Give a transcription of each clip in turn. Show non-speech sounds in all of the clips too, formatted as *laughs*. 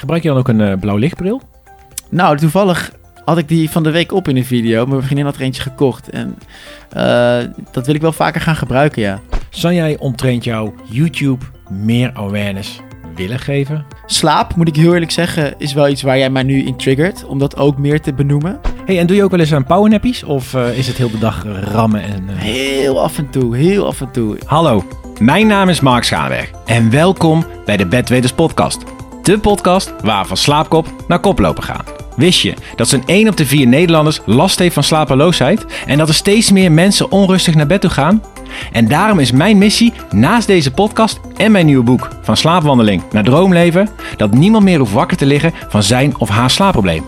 Gebruik je dan ook een uh, blauw lichtbril? Nou, toevallig had ik die van de week op in een video. Mijn vriendin had er eentje gekocht. En uh, dat wil ik wel vaker gaan gebruiken, ja. Zou jij omtrent jouw YouTube meer awareness willen geven? Slaap, moet ik heel eerlijk zeggen, is wel iets waar jij mij nu in triggert. Om dat ook meer te benoemen. Hey, en doe je ook wel eens aan powernappies? Of uh, is het heel de dag rammen? En, uh... Heel af en toe, heel af en toe. Hallo, mijn naam is Mark Schaanberg. En welkom bij de Bedweters podcast. De podcast waar we van slaapkop naar koplopen gaan. Wist je dat zo'n 1 op de 4 Nederlanders last heeft van slapeloosheid en dat er steeds meer mensen onrustig naar bed toe gaan? En daarom is mijn missie naast deze podcast en mijn nieuwe boek Van slaapwandeling naar droomleven dat niemand meer hoeft wakker te liggen van zijn of haar slaapprobleem.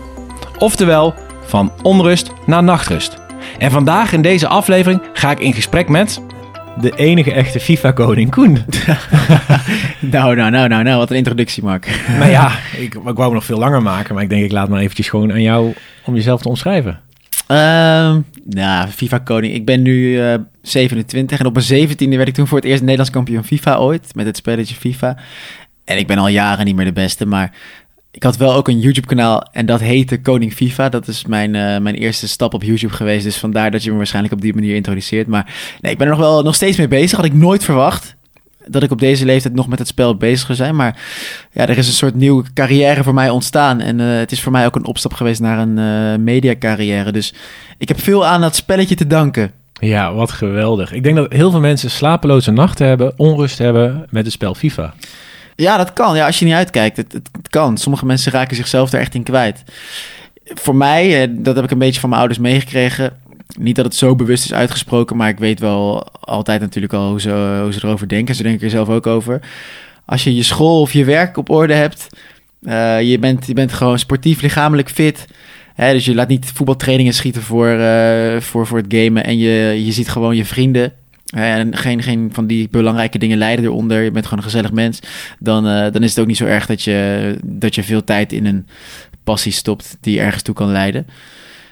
Oftewel, van onrust naar nachtrust. En vandaag in deze aflevering ga ik in gesprek met de enige echte FIFA-koning Koen. *laughs* *laughs* nou, nou, nou, nou, nou, wat een introductie, Mark. *laughs* nou ja, ik, ik wou nog veel langer maken, maar ik denk ik laat maar eventjes gewoon aan jou om jezelf te omschrijven. Uh, nou, FIFA-koning. Ik ben nu uh, 27 en op mijn 17e werd ik toen voor het eerst Nederlands kampioen FIFA ooit, met het spelletje FIFA. En ik ben al jaren niet meer de beste, maar ik had wel ook een YouTube-kanaal en dat heette Koning FIFA. Dat is mijn, uh, mijn eerste stap op YouTube geweest. Dus vandaar dat je me waarschijnlijk op die manier introduceert. Maar nee, ik ben er nog wel nog steeds mee bezig. Had ik nooit verwacht dat ik op deze leeftijd nog met het spel bezig zou zijn. Maar ja, er is een soort nieuwe carrière voor mij ontstaan. En uh, het is voor mij ook een opstap geweest naar een uh, mediacarrière. Dus ik heb veel aan dat spelletje te danken. Ja, wat geweldig. Ik denk dat heel veel mensen slapeloze nachten hebben, onrust hebben met het spel FIFA. Ja, dat kan. Ja, als je niet uitkijkt, het, het, kan. Sommige mensen raken zichzelf er echt in kwijt. Voor mij, eh, dat heb ik een beetje van mijn ouders meegekregen. Niet dat het zo bewust is uitgesproken, maar ik weet wel altijd natuurlijk al hoe ze, hoe ze erover denken. Ze denken er zelf ook over. Als je je school of je werk op orde hebt, uh, je, bent, je bent gewoon sportief, lichamelijk fit. Hè, dus je laat niet voetbaltrainingen schieten voor, uh, voor, voor het gamen. En je, je ziet gewoon je vrienden en geen, geen van die belangrijke dingen leiden eronder. Je bent gewoon een gezellig mens. Dan, uh, dan is het ook niet zo erg dat je, dat je veel tijd in een passie stopt die ergens toe kan leiden.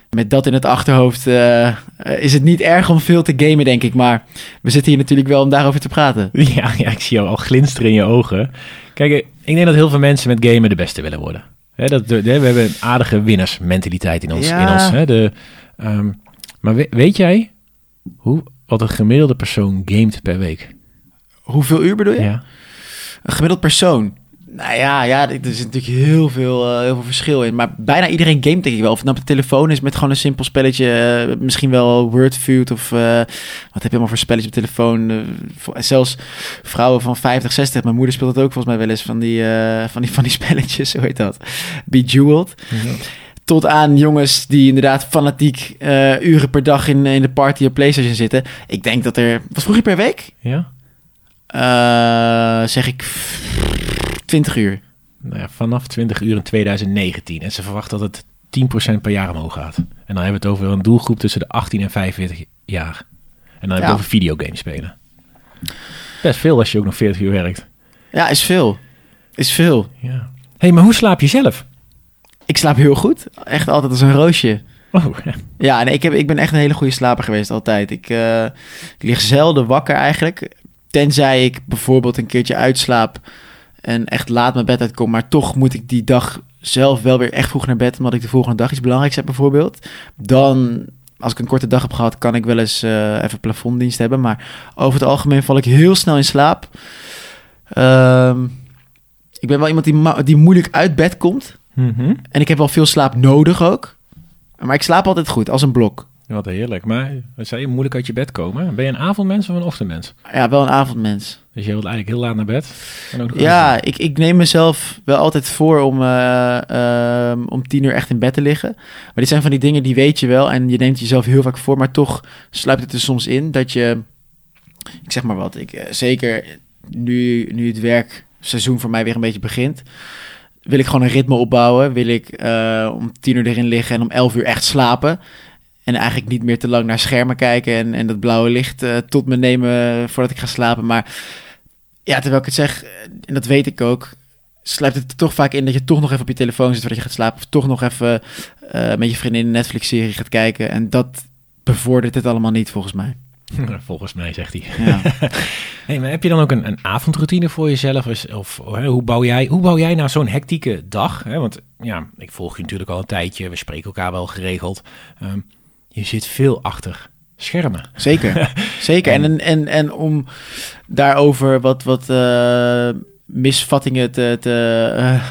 Met dat in het achterhoofd uh, is het niet erg om veel te gamen, denk ik. Maar we zitten hier natuurlijk wel om daarover te praten. *laughs* Ja, ja ik zie jou al glinsteren in je ogen. Kijk, ik denk dat heel veel mensen met gamen de beste willen worden. He, dat, we hebben een aardige winnersmentaliteit in ons. Ja. In ons de, um, maar we, weet jij hoe wat een gemiddelde persoon gamet per week. Hoeveel uur bedoel je? Ja. Een gemiddeld persoon. Nou ja, ja, er is natuurlijk heel veel, uh, heel veel verschil in. Maar bijna iedereen gamet denk ik wel. Of het nou op de telefoon is met gewoon een simpel spelletje. Uh, misschien wel Wordfeud of uh, wat heb je allemaal voor spelletje op telefoon. zelfs vrouwen van 50, 60. Mijn moeder speelt het ook volgens mij wel eens van die, van die, van die *laughs* spelletjes. Hoe heet dat? Bejeweled. Ja tot aan jongens die inderdaad fanatiek uh, uren per dag in, in de party op PlayStation zitten. Ik denk dat er. Wat vroeg je per week? Ja. Uh, zeg ik 20 uur. Nou ja, vanaf 20 uur in 2019. En ze verwachten dat het 10% per jaar omhoog gaat. En dan hebben we het over een doelgroep tussen de 18 en 45 jaar. En dan hebben we het over videogames spelen. Best veel als je ook nog 40 uur werkt. Ja, is veel. Is veel. Ja. hey, maar hoe slaap je zelf? Ik slaap heel goed. Echt altijd als een roosje. Oh, ja. ja, en ik, heb, ik ben echt een hele goede slaper geweest altijd. Ik, uh, ik lig zelden wakker eigenlijk. Tenzij ik bijvoorbeeld een keertje uitslaap en echt laat mijn bed uitkom. Maar toch moet ik die dag zelf wel weer echt vroeg naar bed, omdat ik de volgende dag iets belangrijks heb bijvoorbeeld. Dan, als ik een korte dag heb gehad, kan ik wel eens uh, even plafonddienst hebben. Maar over het algemeen val ik heel snel in slaap. Uh, ik ben wel iemand die, die moeilijk uit bed komt. Mm -hmm. En ik heb wel veel slaap nodig ook. Maar ik slaap altijd goed, als een blok. Wat heerlijk. Maar wat zei je, moeilijk uit je bed komen? Ben je een avondmens of een ochtendmens? Ja, wel een avondmens. Dus je wilt eigenlijk heel laat naar bed? En ook ja, ik, ik neem mezelf wel altijd voor om, uh, uh, om tien uur echt in bed te liggen. Maar dit zijn van die dingen die weet je wel. En je neemt jezelf heel vaak voor. Maar toch sluipt het er soms in dat je... Ik zeg maar wat. Ik, uh, zeker nu, nu het werkseizoen voor mij weer een beetje begint wil ik gewoon een ritme opbouwen. Wil ik uh, om tien uur erin liggen en om elf uur echt slapen. En eigenlijk niet meer te lang naar schermen kijken en, en dat blauwe licht uh, tot me nemen voordat ik ga slapen. Maar ja, terwijl ik het zeg, en dat weet ik ook, sluipt het toch vaak in dat je toch nog even op je telefoon zit voordat je gaat slapen. Of toch nog even met je vriendin een Netflix-serie gaat kijken. En dat bevordert het allemaal niet volgens mij. *laughs* Volgens mij, zegt hij. Ja. *laughs* Hey, maar heb je dan ook een, een avondroutine voor jezelf? Of, hoe, bouw jij, hoe bouw jij nou zo'n hectieke dag? Hè? Want ja, ik volg je natuurlijk al een tijdje. We spreken elkaar wel geregeld. Ehm, je zit veel achter schermen. Zeker, *laughs* zeker. En, en, en om daarover wat, wat eh, misvattingen te, te, eh,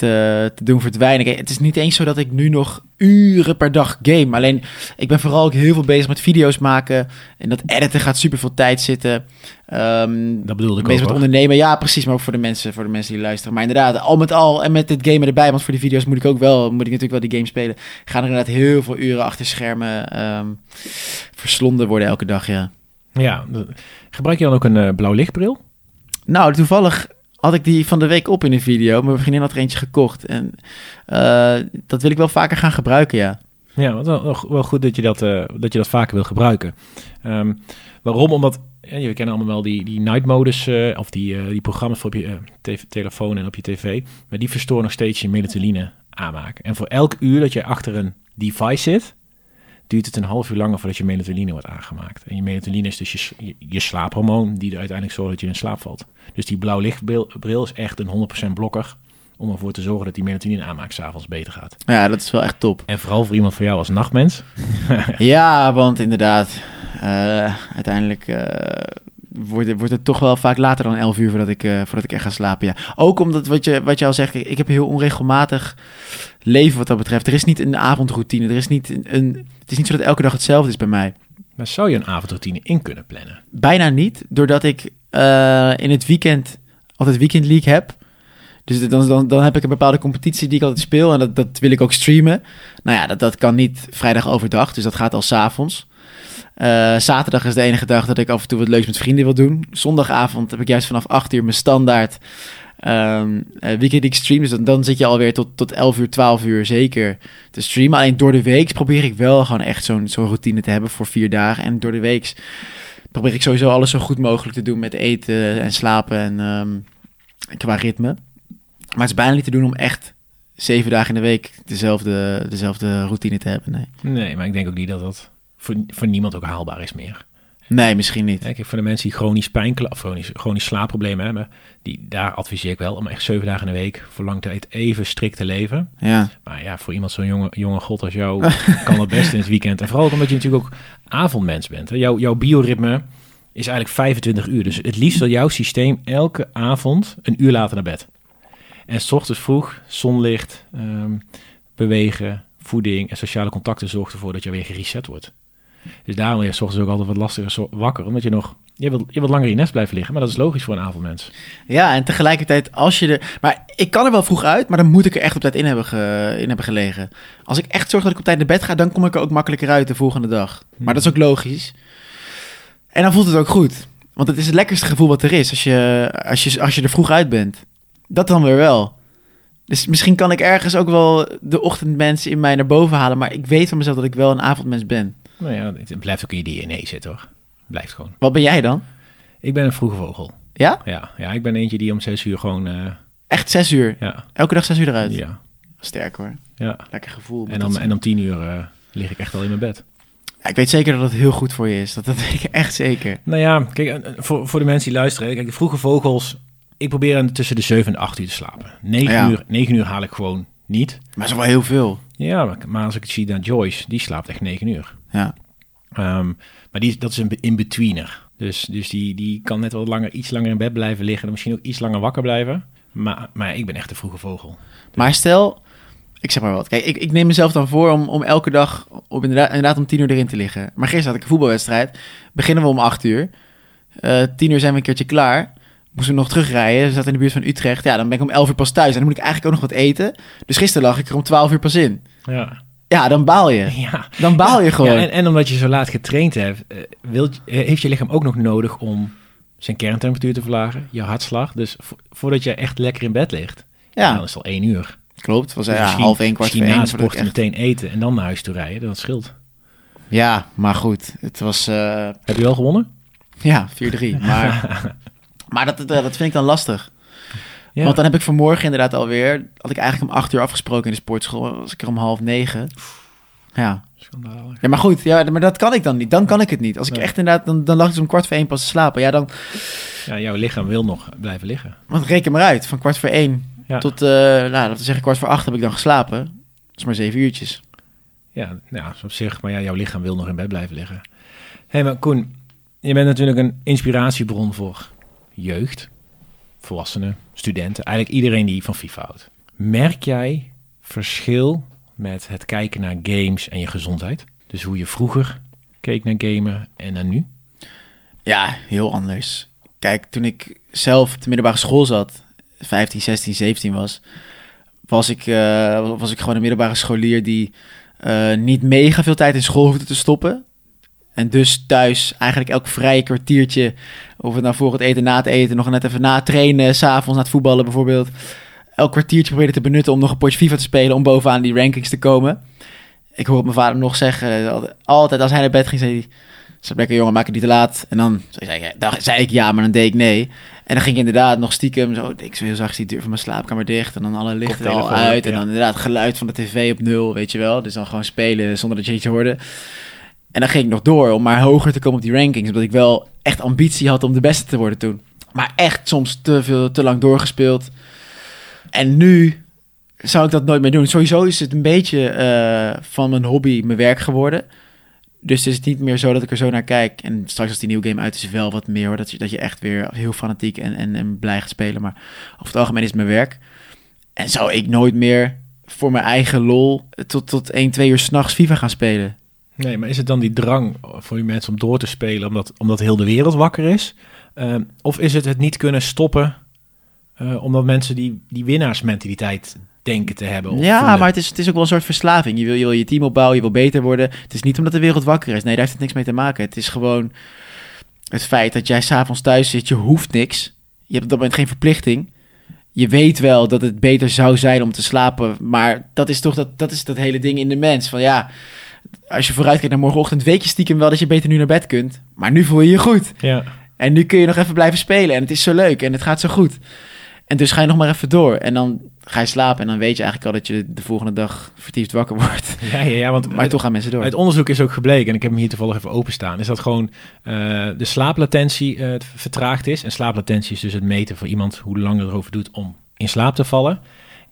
te, te doen verdwijnen. Kijk, het is niet eens zo dat ik nu nog uren per dag game. Alleen, ik ben vooral ook heel veel bezig met video's maken. En dat editen gaat super veel tijd zitten. Ehm, Dat bedoelde ik bezig ook. met ondernemen. Ja, precies. Maar ook voor de mensen, voor de mensen die luisteren. Maar inderdaad, al met al en met dit gamen erbij. Want voor die video's moet ik ook wel, moet ik natuurlijk wel die game spelen. Gaan er inderdaad heel veel uren achter schermen ehm, verslonden worden elke dag, ja. Ja, gebruik je dan ook een eh, blauw lichtbril? Nou, toevallig had ik die van de week op in een video. Mijn vriendin had er eentje gekocht. En eh, dat wil ik wel vaker gaan gebruiken, ja. Ja, wel, wel- goed dat je dat, eh, dat je dat vaker wil gebruiken. Ehm, waarom? Omdat ja, we kennen allemaal wel die, die night modus eh, of die, die programma's voor op je te- telefoon en op je tv. Maar die verstoren nog steeds je melatonine aanmaak. En voor elk uur dat je achter een device zit, duurt het een half uur langer voordat je melatonine wordt aangemaakt. En je melatonine is dus je, je, je slaaphormoon die er uiteindelijk zorgt dat je in slaap valt. Dus die blauw lichtbril bril is echt een 100% blokker om ervoor te zorgen dat die melatonine aanmaak s'avonds beter gaat. Ja, dat is wel echt top. En vooral voor iemand van jou als nachtmens. *laughs* *laughs* Ja, want inderdaad, eh, uiteindelijk eh, wordt, het, wordt het toch wel vaak later dan 11 uur voordat ik, eh, voordat ik echt ga slapen. Ja. Ook omdat, wat je, wat je al zegt, ik, ik heb heel onregelmatig leven wat dat betreft. Er is niet een avondroutine, er is niet een, het is niet zo dat elke dag hetzelfde is bij mij. Maar zou je een avondroutine in kunnen plannen? Bijna niet, doordat ik eh, in het weekend altijd Weekend League heb. Dus dan, dan, dan heb ik een bepaalde competitie die ik altijd speel en dat, dat wil ik ook streamen. Nou ja, dat, dat kan niet vrijdag overdag, dus dat gaat al s'avonds. Eh zaterdag is de enige dag dat ik af en toe wat leuks met vrienden wil doen. Zondagavond heb ik juist vanaf 8 uur mijn standaard ehm eh, Weekend League stream. Dus dan, dan zit je alweer tot, tot 11 uur, 12 uur zeker te streamen. Alleen door de week probeer ik wel gewoon echt zo'n zo'n routine te hebben voor vier dagen. En door de week probeer ik sowieso alles zo goed mogelijk te doen met eten en slapen en ehm, qua ritme. Maar het is bijna niet te doen om echt zeven dagen in de week dezelfde, dezelfde routine te hebben. Nee. Nee, maar ik denk ook niet dat dat voor, voor niemand ook haalbaar is meer. Nee, misschien niet. Kijk, voor de mensen die chronisch pijnkla of chronisch, chronisch slaapproblemen hebben, die, daar adviseer ik wel om echt zeven dagen in de week voor lange tijd even strikt te leven. Ja, Maar ja, voor iemand zo'n jonge, jonge god als jou *laughs* kan dat best in het weekend. En vooral ook omdat je natuurlijk ook avondmens bent. Hè. Jouw, jouw bioritme is eigenlijk 25 uur. Dus het liefst wil jouw systeem elke avond een uur later naar bed. En s ochtends vroeg, zonlicht, ehm, bewegen, voeding en sociale contacten zorgt ervoor dat je weer gereset wordt. Dus daarom ben je s ochtends ook altijd wat lastiger zo- wakker. Omdat je nog, je wilt, je wilt langer in je nest blijven liggen. Maar dat is logisch voor een avondmens. ja en tegelijkertijd als je er... Maar ik kan er wel vroeg uit, maar dan moet ik er echt op tijd in hebben, ge- in hebben gelegen. Als ik echt zorg dat ik op tijd naar bed ga, dan kom ik er ook makkelijker uit de volgende dag. Maar dat is ook logisch. En dan voelt het ook goed. Want het is het lekkerste gevoel wat er is als je, als je, als je er vroeg uit bent. Dat dan weer wel. Dus misschien kan ik ergens ook wel de ochtendmens in mij naar boven halen. Maar ik weet van mezelf dat ik wel een avondmens ben. Nou ja, het blijft ook in je DNA zitten hoor. Blijft gewoon. Wat ben jij dan? Ik ben een vroege vogel. Ja? Ja, ja ik ben eentje die om zes uur gewoon... eh, Echt zes uur. ja, Elke dag zes uur eruit. ja, Sterk hoor. ja. Lekker gevoel. En dat om, en om tien uur eh, lig ik echt al in mijn bed. Ja, ik weet zeker dat het heel goed voor je is. Dat, dat weet ik echt zeker. Nou ja, kijk, eh, voor, voor de mensen die luisteren. Kijk, de vroege vogels... Ik probeer tussen de 7 en 8 uur te slapen. 9, Ja. uur, 9 uur haal ik gewoon niet. Maar zo wel heel veel. Ja, maar, maar als ik het zie naar Joyce, die slaapt echt 9 uur. Ja. Ehm, maar die, dat is een be- in-betweener. Dus, dus die, die kan net wat langer, iets langer in bed blijven liggen. En misschien ook iets langer wakker blijven. Maar, maar ik ben echt een vroege vogel. Maar stel, ik zeg maar wat. Kijk, ik, ik neem mezelf dan voor om, om elke dag op inderdaad, inderdaad om tien uur erin te liggen. Maar gisteren had ik een voetbalwedstrijd. Beginnen we om acht uur. Eh tien uur zijn we een keertje klaar. Moesten we nog terugrijden. We zaten in de buurt van Utrecht. Ja, dan ben ik om elf uur pas thuis. En dan moet ik eigenlijk ook nog wat eten. Dus gisteren lag ik er om twaalf uur pas in. Ja, Ja, dan baal je. *laughs* ja. Dan baal je gewoon. Ja, en, en omdat je zo laat getraind hebt, eh, wilt, eh, heeft je lichaam ook nog nodig om zijn kerntemperatuur te verlagen, je hartslag. Dus vo- voordat je echt lekker in bed ligt, Ja, dan is het al één uur. klopt. Was Dus ja, misschien- half één, kwart voor misschien één. na echt- meteen eten en dan naar huis toe rijden, dat scheelt. Ja, maar goed. Het was... eh, Heb je wel gewonnen? Ja, 4-3. Maar, *laughs* maar dat, dat vind ik dan lastig. Ja. Want dan heb ik vanmorgen inderdaad alweer... had ik eigenlijk om 8 uur afgesproken in de sportschool. was ik er om half negen. Ja, Schandalig. Ja, maar goed, ja, maar dat kan ik dan niet. Dan kan ik het niet. Als ik Nee. echt inderdaad, dan, dan lag ik om kwart voor één pas te slapen. Ja, dan, Ja, jouw lichaam wil nog blijven liggen. want reken maar uit. Van kwart voor één Ja. tot, eh nou, laten we zeggen kwart voor acht heb ik dan geslapen. Dat is maar zeven uurtjes. Ja, nou, dat op zich, maar ja, jouw lichaam wil nog in bed blijven liggen. Hé, hey, maar Koen, je bent natuurlijk een inspiratiebron voor jeugd, volwassenen, studenten, eigenlijk iedereen die van FIFA houdt. Merk jij verschil met het kijken naar games en je gezondheid? Dus hoe je vroeger keek naar gamen en naar nu? Ja, heel anders. Kijk, toen ik zelf op de middelbare school zat, 15, 16, 17 was, was ik, eh, was ik gewoon een middelbare scholier die eh, niet mega veel tijd in school hoefde te stoppen. En dus thuis eigenlijk elk vrije kwartiertje, of het nou voor het eten, na het eten, nog net even na trainen, s'avonds na het voetballen bijvoorbeeld, elk kwartiertje probeerde te benutten om nog een potje FIFA te spelen, om bovenaan die rankings te komen. Ik hoor mijn vader nog zeggen, altijd- altijd als hij naar bed ging, zei hij, Zat lekker jongen, maak het niet te laat. En dan zei ik, dan zei ik ja, maar dan deed ik nee. En dan ging ik inderdaad nog stiekem zo, ik zo heel zacht die deur van mijn slaapkamer dicht. En dan alle lichten er al uit. En dan inderdaad geluid van de tv op nul, weet je wel. Dus dan gewoon spelen zonder dat je iets hoorde. En dan ging ik nog door om maar hoger te komen op die rankings. Omdat ik wel echt ambitie had om de beste te worden toen. Maar echt soms te veel, te lang doorgespeeld. En nu zou ik dat nooit meer doen. Sowieso is het een beetje eh, van mijn hobby mijn werk geworden. Dus het is niet meer zo dat ik er zo naar kijk. En straks als die nieuwe game uit is, wel wat meer hoor. Dat je, dat je echt weer heel fanatiek en, en, en blij gaat spelen. Maar over het algemeen is het mijn werk. En zou ik nooit meer voor mijn eigen lol tot, tot 1, 2 uur s'nachts FIFA gaan spelen. Nee, maar is het dan die drang voor je mensen om door te spelen omdat, omdat heel de wereld wakker is? Ehm, of is het het niet kunnen stoppen eh, omdat mensen die, die winnaarsmentaliteit denken te hebben? ja, maar het is, het is ook wel een soort verslaving. Je wil, je wil je team opbouwen, je wil beter worden. Het is niet omdat de wereld wakker is. Nee, daar heeft het niks mee te maken. Het is gewoon het feit dat jij s'avonds thuis zit. Je hoeft niks. Je hebt op dat moment geen verplichting. Je weet wel dat het beter zou zijn om te slapen. Maar dat is toch dat, dat, is dat hele ding in de mens. Van ja, als je vooruitkijkt naar morgenochtend... weet je stiekem wel dat je beter nu naar bed kunt. Maar nu voel je je goed. Ja, En nu kun je nog even blijven spelen. En het is zo leuk en het gaat zo goed. En dus ga je nog maar even door. En dan ga je slapen. En dan weet je eigenlijk al dat je de volgende dag vertiefd wakker wordt. ja, ja, ja want *laughs* Maar uit, toch gaan mensen door. uit onderzoek is ook gebleken, en ik heb hem hier toevallig even openstaan, is dat gewoon eh, de slaaplatentie eh, vertraagd is. En slaaplatentie is dus het meten voor iemand hoe lang het erover doet om in slaap te vallen.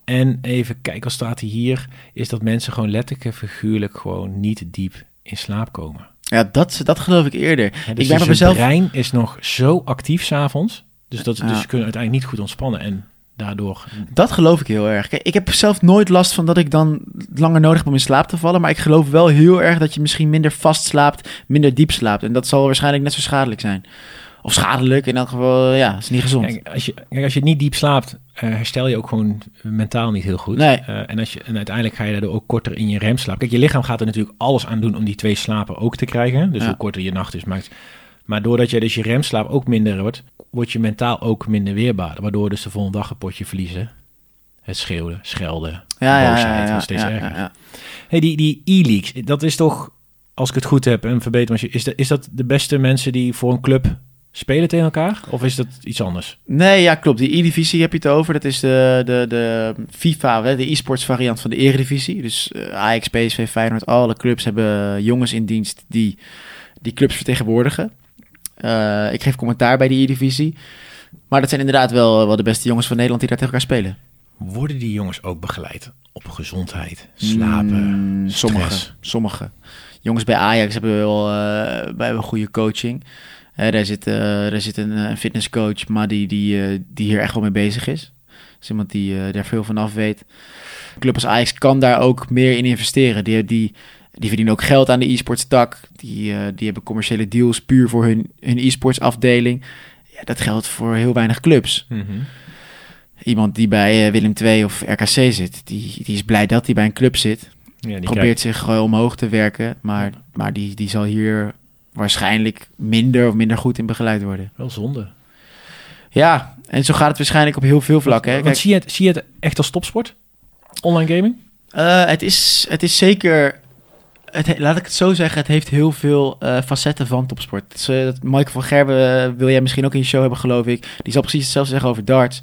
En even kijken, wat staat hij hier, is dat mensen gewoon letterlijk en figuurlijk gewoon niet diep in slaap komen. Ja, dat, dat geloof ik eerder. Ik dus ben dus mezelf... het brein is nog zo actief s'avonds, dus dat ze Ja. dus kunnen uiteindelijk niet goed ontspannen en daardoor... Dat geloof ik heel erg. Kijk, ik heb zelf nooit last van dat ik dan langer nodig heb om in slaap te vallen. Maar ik geloof wel heel erg dat je misschien minder vast slaapt, minder diep slaapt. En dat zal waarschijnlijk net zo schadelijk zijn. Of schadelijk, in elk geval, ja, is niet gezond. Kijk, als je, kijk, als je niet diep slaapt, eh, herstel je ook gewoon mentaal niet heel goed. Nee. Eh, en, als je, en uiteindelijk ga je daardoor ook korter in je remslaap. Kijk, je lichaam gaat er natuurlijk alles aan doen om die twee slapen ook te krijgen. Dus Ja. hoe korter je nacht is, maakt... Maar doordat je dus je remslaap ook minder wordt, word je mentaal ook minder weerbaar. Waardoor dus de volgende dag een potje verliezen. Het schreeuwen, schelden, ja, ja, boosheid ja, ja, steeds ja, erger. Hey, die, die e-leaks, dat is toch, als ik het goed heb en verbeter, me is dat, is dat de beste mensen die voor een club spelen tegen elkaar? Of is dat iets anders? Nee, ja, klopt. Die E-divisie heb je het over. Dat is de, de, de FIFA, hè, de e-sports variant van de Eredivisie. Dus eh, Ajax, PSV, Feyenoord, alle clubs hebben jongens in dienst die die clubs vertegenwoordigen. Eh, ik geef commentaar bij die E-divisie. Maar dat zijn inderdaad wel, wel de beste jongens van Nederland die daar tegen elkaar spelen. Worden die jongens ook begeleid op gezondheid, slapen, Mm, stress? sommige, sommige. Jongens bij Ajax hebben wel eh, bij een goede coaching. Hè, daar, zit, eh, daar zit een, eh, fitnesscoach, maar die, die, eh, die hier echt wel mee bezig is. is iemand die daar veel van af weet. Een club als Ajax kan daar ook meer in investeren. Die, die, die verdienen ook geld aan de e-sports tak. Die, die hebben commerciële deals puur voor hun, hun e-sports afdeling. Ja, dat geldt voor heel weinig clubs. Mhm. Iemand die bij Willem II of RKC zit, die, die is blij dat hij bij een club zit Ja, die probeert zich gewoon omhoog te werken, maar, maar die, die zal hier waarschijnlijk minder of minder goed in begeleid worden. wel zonde. Ja, en zo gaat het waarschijnlijk op heel veel vlakken. Hè. Want Kijk, zie, je het, zie je het echt als topsport? Online gaming? eh, het, is, het is zeker, het, he- laat ik het zo zeggen, het heeft heel veel eh, facetten van topsport. Dus, Michael van Gerben wil jij misschien ook in je show hebben, geloof ik. Die zal precies hetzelfde zeggen over darts.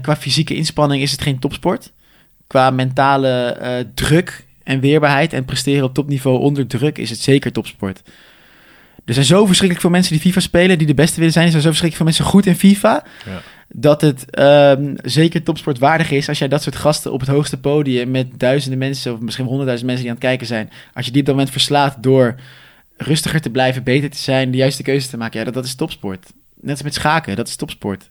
Qua fysieke inspanning is het geen topsport. Qua mentale druk en weerbaarheid en presteren op topniveau onder druk is het zeker topsport. Er zijn zo verschrikkelijk veel mensen die FIFA spelen, die de beste willen zijn. Er zijn zo verschrikkelijk veel mensen goed in FIFA. Ja. Dat het ehm, zeker topsport waardig is als jij dat soort gasten op het hoogste podium met duizenden mensen, of misschien honderdduizend mensen die aan het kijken zijn, als je die op dat moment verslaat door rustiger te blijven, beter te zijn, de juiste keuze te maken, ja, dat, dat is topsport. Net als met schaken, dat is topsport.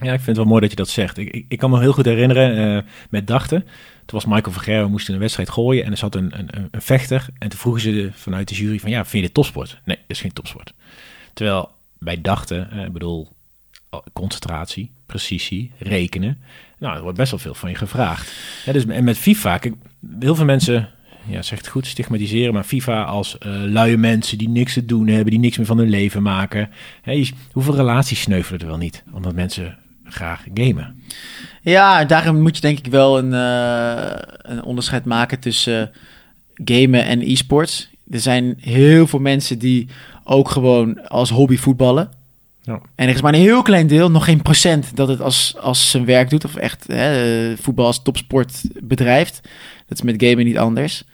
Ja, ik vind het wel mooi dat je dat zegt. Ik, ik, ik kan me heel goed herinneren uh, met Dachten. Toen was Michael Verger, we moesten een wedstrijd gooien en er zat een, een, een vechter. En toen vroegen ze vanuit de jury van, ja, vind je dit topsport? Nee, dat is geen topsport. Terwijl wij dachten, uh, ik bedoel, concentratie, precisie, rekenen. Nou, er wordt best wel veel van je gevraagd. Ja, dus, en met FIFA, heel veel mensen ja, zegt goed, stigmatiseren, maar FIFA als uh, luie mensen die niks te doen hebben, die niks meer van hun leven maken. Hè, hoeveel relaties sneuvelen er wel niet, omdat mensen graag gamen? Ja, daarom moet je denk ik wel een, uh, een onderscheid maken tussen gamen en e-sports. Er zijn heel veel mensen die ook gewoon als hobby voetballen. Ja. En er is maar een heel klein deel, nog geen procent, dat het als, als zijn werk doet. Of echt hè, voetbal als topsport bedrijft. Dat is met gamen niet anders.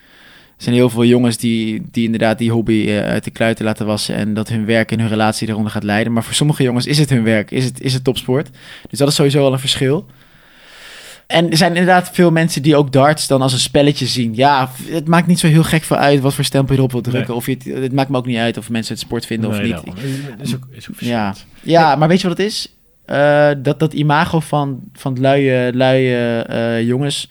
Er zijn heel veel jongens die, die inderdaad die hobby uh, uit de kluiten laten wassen. En dat hun werk en hun relatie eronder gaat leiden. Maar voor sommige jongens is het hun werk, is het, is het topsport. Dus dat is sowieso al een verschil. En er zijn inderdaad veel mensen die ook darts dan als een spelletje zien. Ja, het maakt niet zo heel gek veel uit wat voor stempel je erop wil drukken. Nee. Of je het, het maakt me ook niet uit of mensen het sport vinden nee, of niet. Nou, is ook, is ook ja. ja, maar weet je wat het is? Uh, dat, dat imago van, van luie, luie uh, jongens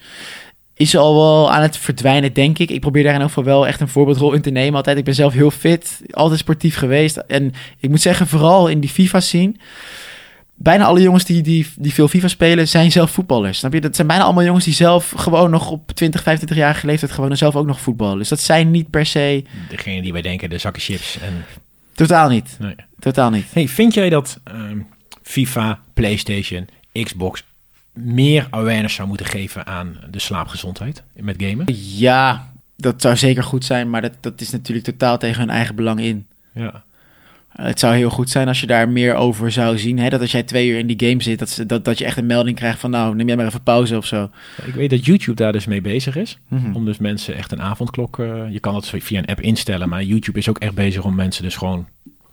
is al wel aan het verdwijnen, denk ik. Ik probeer daar in ieder geval wel echt een voorbeeldrol in te nemen. Altijd, ik ben zelf heel fit, altijd sportief geweest. En ik moet zeggen, vooral in die FIFA-scene... Bijna alle jongens die, die, die veel FIFA spelen, zijn zelf voetballers. Snap je? Dat zijn bijna allemaal jongens die zelf gewoon nog op 20, 25 jaar geleefd gewoon zelf ook nog voetballen. Dus dat zijn niet per se... Degene die wij denken, de zakken chips. En... Totaal niet. Nee. Totaal niet. Hey, vind jij dat uh, FIFA, PlayStation, Xbox meer awareness zou moeten geven aan de slaapgezondheid met gamen? Ja, dat zou zeker goed zijn, maar dat, dat is natuurlijk totaal tegen hun eigen belang in. Ja. Het zou heel goed zijn als je daar meer over zou zien. Hè? Dat als jij twee uur in die game zit, dat, dat, dat je echt een melding krijgt van... nou, neem jij maar even pauze of zo. Ik weet dat YouTube daar dus mee bezig is. Mm -hmm. Om dus mensen echt een avondklok... Uh, je kan dat via een app instellen, maar YouTube is ook echt bezig om mensen dus gewoon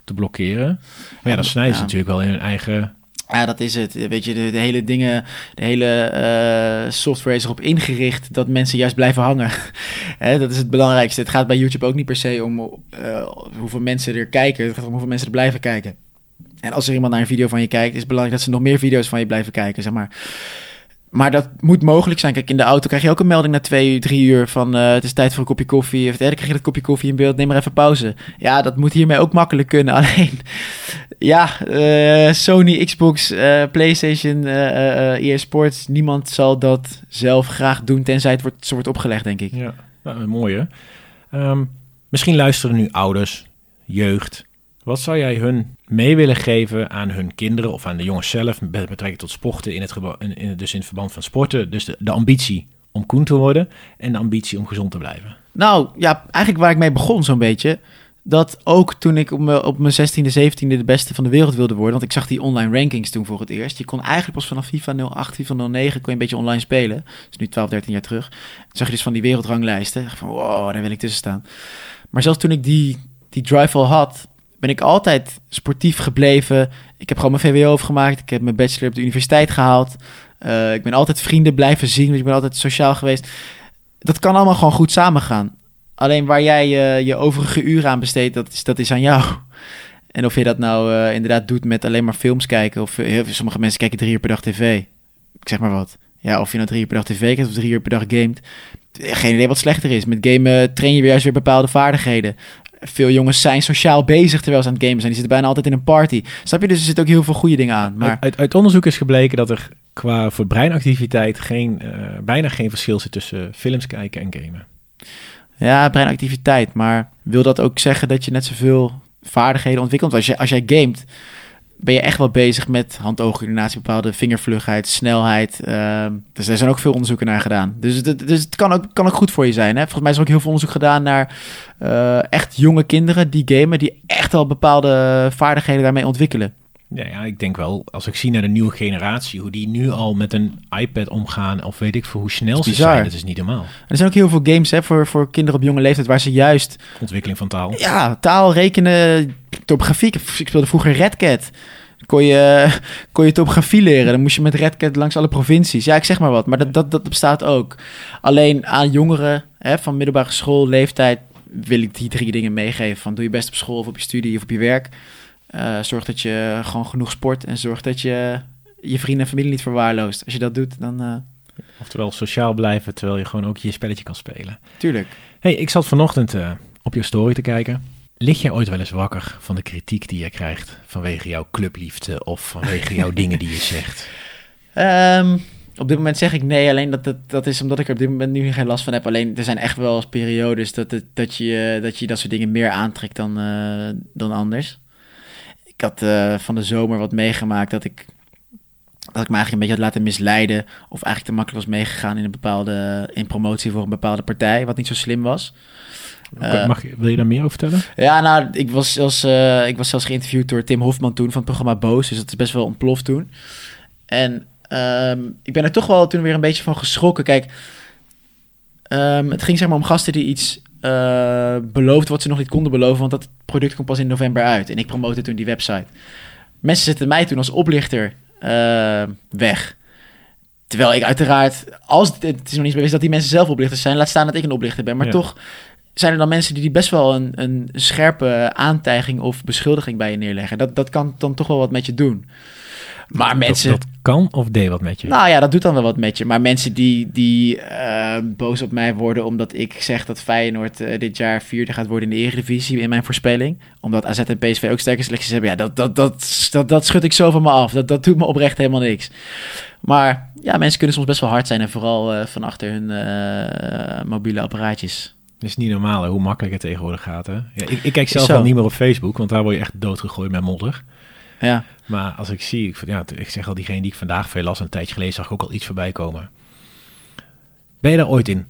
te blokkeren. Maar ja, dan snijden ja. ze natuurlijk wel in hun eigen ja, dat is het. Weet je, de, hele dingen, de hele uh, software is erop ingericht dat mensen juist blijven hangen. *laughs* Dat is het belangrijkste. Het gaat bij YouTube ook niet per se om uh, hoeveel mensen er kijken. Het gaat om hoeveel mensen er blijven kijken. En als er iemand naar een video van je kijkt, is het belangrijk dat ze nog meer video's van je blijven kijken, zeg maar. Maar dat moet mogelijk zijn. Kijk, in de auto krijg je ook een melding na twee, drie uur van uh, het is tijd voor een kopje koffie. Of derde krijg je dat kopje koffie in beeld, neem maar even pauze. Ja, dat moet hiermee ook makkelijk kunnen. *laughs* Alleen, ja, uh, Sony, Xbox, uh, PlayStation, EA Sports, niemand zal dat zelf graag doen, tenzij het wordt, opgelegd, denk ik. Ja, nou, mooi hè. Um, misschien luisteren nu ouders, jeugd, wat zou jij hun mee willen geven aan hun kinderen of aan de jongens zelf met betrekking tot sporten, in het, in, in, dus in het verband van sporten? Dus de, de ambitie om koen te worden en de ambitie om gezond te blijven. Nou ja, eigenlijk waar ik mee begon zo'n beetje. Dat ook toen ik op mijn, op mijn 16e, 17e de beste van de wereld wilde worden. Want ik zag die online rankings toen voor het eerst. Je kon eigenlijk pas vanaf FIFA 08, FIFA 09 kon je een beetje online spelen. Dat is nu 12, 13 jaar terug. Dan zag je dus van die wereldranglijsten. Van wow, daar wil ik tussen staan. Maar zelfs toen ik die, die drive al had, ben ik altijd sportief gebleven. Ik heb gewoon mijn VWO afgemaakt. Ik heb mijn bachelor op de universiteit gehaald. Uh, ik ben altijd vrienden blijven zien. Want ik ben altijd sociaal geweest. Dat kan allemaal gewoon goed samengaan. Alleen waar jij je, je overige uren aan besteedt, dat is, dat is aan jou. *laughs* En of je dat nou uh, inderdaad doet met alleen maar films kijken. Of heel, sommige mensen kijken drie uur per dag tv. Ik zeg maar wat. Ja, of je nou drie uur per dag tv kijkt of drie uur per dag gamet. Geen idee wat slechter is. Met gamen train je weer juist weer bepaalde vaardigheden veel jongens zijn sociaal bezig terwijl ze aan het gamen zijn. Die zitten bijna altijd in een party. Snap je? Dus er zitten ook heel veel goede dingen aan. Maar... Uit, uit onderzoek is gebleken dat er qua voor breinactiviteit geen, bijna geen verschil zit tussen films kijken en gamen. Ja, breinactiviteit. Maar wil dat ook zeggen dat je net zoveel vaardigheden ontwikkelt? Als, je, als jij gamet, ben je echt wel bezig met hand-oogcoördinatie, bepaalde vingervlugheid, snelheid. Uh, dus er zijn ook veel onderzoeken naar gedaan. Dus, het, dus het kan ook, kan ook goed voor je zijn. Hè? Volgens mij is er ook heel veel onderzoek gedaan naar uh, echt jonge kinderen die gamen, die echt al bepaalde vaardigheden daarmee ontwikkelen. Ja, ja, ik denk wel, als ik zie naar de nieuwe generatie, hoe die nu al met een iPad omgaan, of weet ik veel hoe snel ze zijn, dat is niet normaal. Er zijn ook heel veel games hè, voor, voor kinderen op jonge leeftijd waar ze juist Ontwikkeling van taal. ja, taal, rekenen, topografie. Ik ik speelde vroeger Red Cat. Kon je, *laughs* kon je topografie leren. Dan moest je met Red Cat langs alle provincies. Ja, ik zeg maar wat. Maar dat, dat, dat bestaat ook. Alleen aan jongeren hè, van middelbare school, leeftijd... wil ik die drie dingen meegeven. Van doe je best op school of op je studie of op je werk. Eh, zorg dat je gewoon genoeg sport. En zorg dat je je vrienden en familie niet verwaarloost. Als je dat doet, dan eh, Oftewel sociaal blijven, terwijl je gewoon ook je spelletje kan spelen. tuurlijk. hey, ik zat vanochtend eh, op je story te kijken. Lig jij ooit wel eens wakker van de kritiek die je krijgt vanwege jouw clubliefde of vanwege jouw *laughs* dingen die je zegt? Ehm, op dit moment zeg ik nee, alleen dat, dat, dat is omdat ik er op dit moment nu geen last van heb. Alleen er zijn echt wel eens periodes dat, het, dat, je, dat je dat soort dingen meer aantrekt dan, dan anders. Had eh, van de zomer wat meegemaakt dat ik, dat ik me eigenlijk een beetje had laten misleiden. Of eigenlijk te makkelijk was meegegaan in een bepaalde in promotie voor een bepaalde partij, wat niet zo slim was. Eh, Mag, je- wil je daar meer over vertellen? Ja, nou, ik was, zelfs, eh, ik was zelfs geïnterviewd door Tim Hofman toen van het programma Boos. Dus dat is best wel ontploft toen. En ehm, ik ben er toch wel toen weer een beetje van geschrokken. Kijk, ehm, het ging zeg maar om gasten die iets eh beloofd wat ze nog niet konden beloven. Want dat product komt pas in november uit. En ik promote toen die website. Mensen zetten mij toen als oplichter eh, weg. Terwijl ik uiteraard, als het, het is nog niet bewezen dat die mensen zelf oplichters zijn, laat staan dat ik een oplichter ben. Maar Ja. toch zijn er dan mensen die, die best wel een, een scherpe aantijging of beschuldiging bij je neerleggen. Dat, dat kan dan toch wel wat met je doen. Maar mensen. Dat, dat kan of deed wat met je? Nou ja, dat doet dan wel wat met je. Maar mensen die, die eh, boos op mij worden omdat ik zeg dat Feyenoord eh, dit jaar vierde gaat worden in de Eredivisie in mijn voorspelling. Omdat AZ en PSV ook sterke selecties hebben. Ja, dat, dat, dat, dat, dat schud ik zo van me af. Dat, dat doet me oprecht helemaal niks. Maar ja, mensen kunnen soms best wel hard zijn. En vooral eh, van achter hun mobiele apparaatjes. Het is niet normaal hè, hoe makkelijk het tegenwoordig gaat. Hè? Ja, ik, ik kijk zelf al niet meer op Facebook, want daar word je echt doodgegooid met modder. Ja. Maar als ik zie, ik, ja, ik zeg al, diegene die ik vandaag veel las, een tijdje geleden zag ik ook al iets voorbij komen. Ben je daar ooit in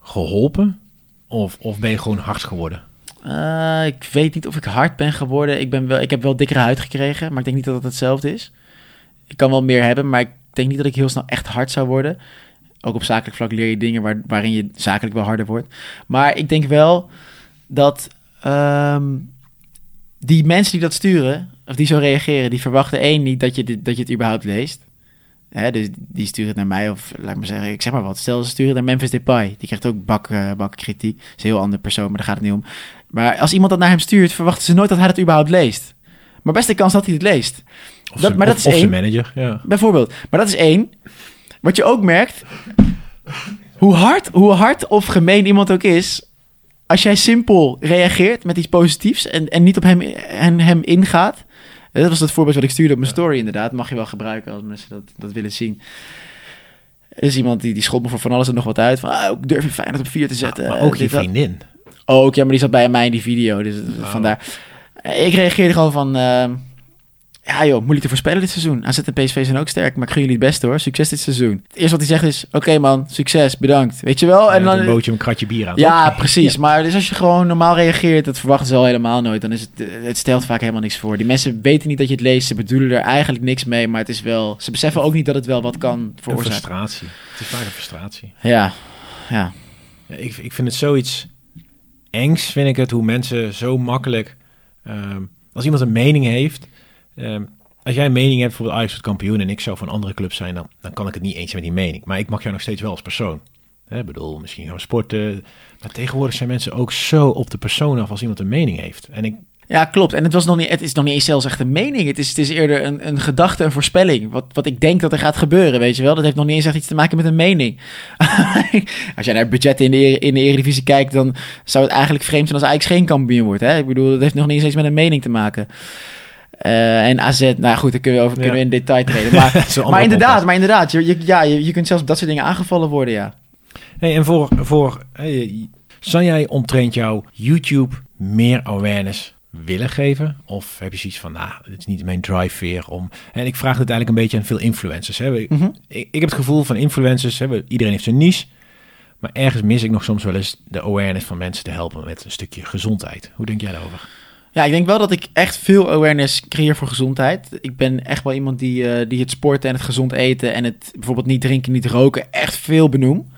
geholpen? Of, of ben je gewoon hard geworden? Eh, ik weet niet of ik hard ben geworden. Ik, ben wel, ik heb wel dikkere huid gekregen, maar ik denk niet dat het hetzelfde is. Ik kan wel meer hebben, maar ik denk niet dat ik heel snel echt hard zou worden. Ook op zakelijk vlak leer je dingen waar, waarin je zakelijk wel harder wordt. Maar ik denk wel dat ehm, die mensen die dat sturen, of die zo reageren, die verwachten één niet dat je, dit, dat je het überhaupt leest. Hè, dus die sturen het naar mij, of laat maar zeggen, ik zeg maar wat. Stel ze sturen naar Memphis Depay, die krijgt ook bak, eh, bak kritiek. is een heel ander persoon, maar daar gaat het niet om. Maar als iemand dat naar hem stuurt, verwachten ze nooit dat hij het überhaupt leest. Maar beste kans dat hij het leest. Of Dat- zijn- maar dat of, is of zijn één. manager, ja. Bijvoorbeeld. Maar dat is één. Wat je ook merkt, hoe hard, hoe hard of gemeen iemand ook is, als jij simpel reageert met iets positiefs en, en niet op hem, en hem ingaat. Dat was het voorbeeld wat ik stuurde op mijn story inderdaad. Mag je wel gebruiken als mensen dat, dat willen zien. Er is iemand die, die schopt me voor van alles en nog wat uit. Van, ah, ik durf je Feyenoord op vier te zetten. maar ook je vriendin. Ook, ja, maar die zat bij mij in die video. Dus Oh. vandaar. Ik reageerde gewoon van... eh, ja joh, moeilijk te voorspellen dit seizoen. AZ en PSV zijn ook sterk, maar ik gun jullie het beste hoor. Succes dit seizoen. Het eerste wat hij zegt is... Oké man, succes, bedankt. Weet je wel? En dan een bootje een kratje bier aan. ja, toch? precies. Maar dus als je gewoon normaal reageert... dat verwachten ze al helemaal nooit. Dan is het... eh, Het stelt vaak helemaal niks voor. Die mensen weten niet dat je het leest. Ze bedoelen er eigenlijk niks mee. Maar het is wel... Ze beseffen ook niet dat het wel wat kan Een veroorzaken. frustratie. Het is vaak een frustratie. Ja, ja. Ja, ik, ik vind het zoiets engs, vind ik het, hoe mensen zo makkelijk... ehm, als iemand een mening heeft... ehm, als jij een mening hebt, bijvoorbeeld Ajax wordt kampioen... en ik zou van andere club zijn, dan, dan kan ik het niet eens zijn met die mening. Maar ik mag jou nog steeds wel als persoon. Ik bedoel, misschien gaan we sporten. Maar tegenwoordig zijn mensen ook zo op de persoon af als iemand een mening heeft. En ik, Ja, klopt. En het, was nog niet, het is nog niet eens zelfs echt een mening. Het is, het is eerder een, een gedachte, een voorspelling. Wat, wat ik denk dat er gaat gebeuren, weet je wel. Dat heeft nog niet eens echt iets te maken met een mening. *laughs* als jij naar budgetten in de, in de Eredivisie kijkt... dan zou het eigenlijk vreemd zijn als Ajax geen kampioen wordt. Hè? Ik bedoel, dat heeft nog niet eens iets met een mening te maken. Eh, en AZ, nou goed, daar kunnen we over Ja. kunnen we in detail treden. Maar, *laughs* maar inderdaad, podcast. maar inderdaad je, je, ja, je, je kunt zelfs op dat soort dingen aangevallen worden, ja. Hey, en voor, voor hey, zou jij omtrent jouw YouTube meer awareness willen geven? Of heb je zoiets van, nou, het is niet mijn drive weer om... En ik vraag dit eigenlijk een beetje aan veel influencers. Hè. Ik, Mhm. ik, ik heb het gevoel van influencers, hè, iedereen heeft zijn niche. Maar ergens mis ik nog soms wel eens de awareness van mensen te helpen met een stukje gezondheid. Hoe denk jij daarover? Ja, ik denk wel dat ik echt veel awareness creëer voor gezondheid. Ik ben echt wel iemand die, eh, die het sporten en het gezond eten en het bijvoorbeeld niet drinken, niet roken echt veel benoem.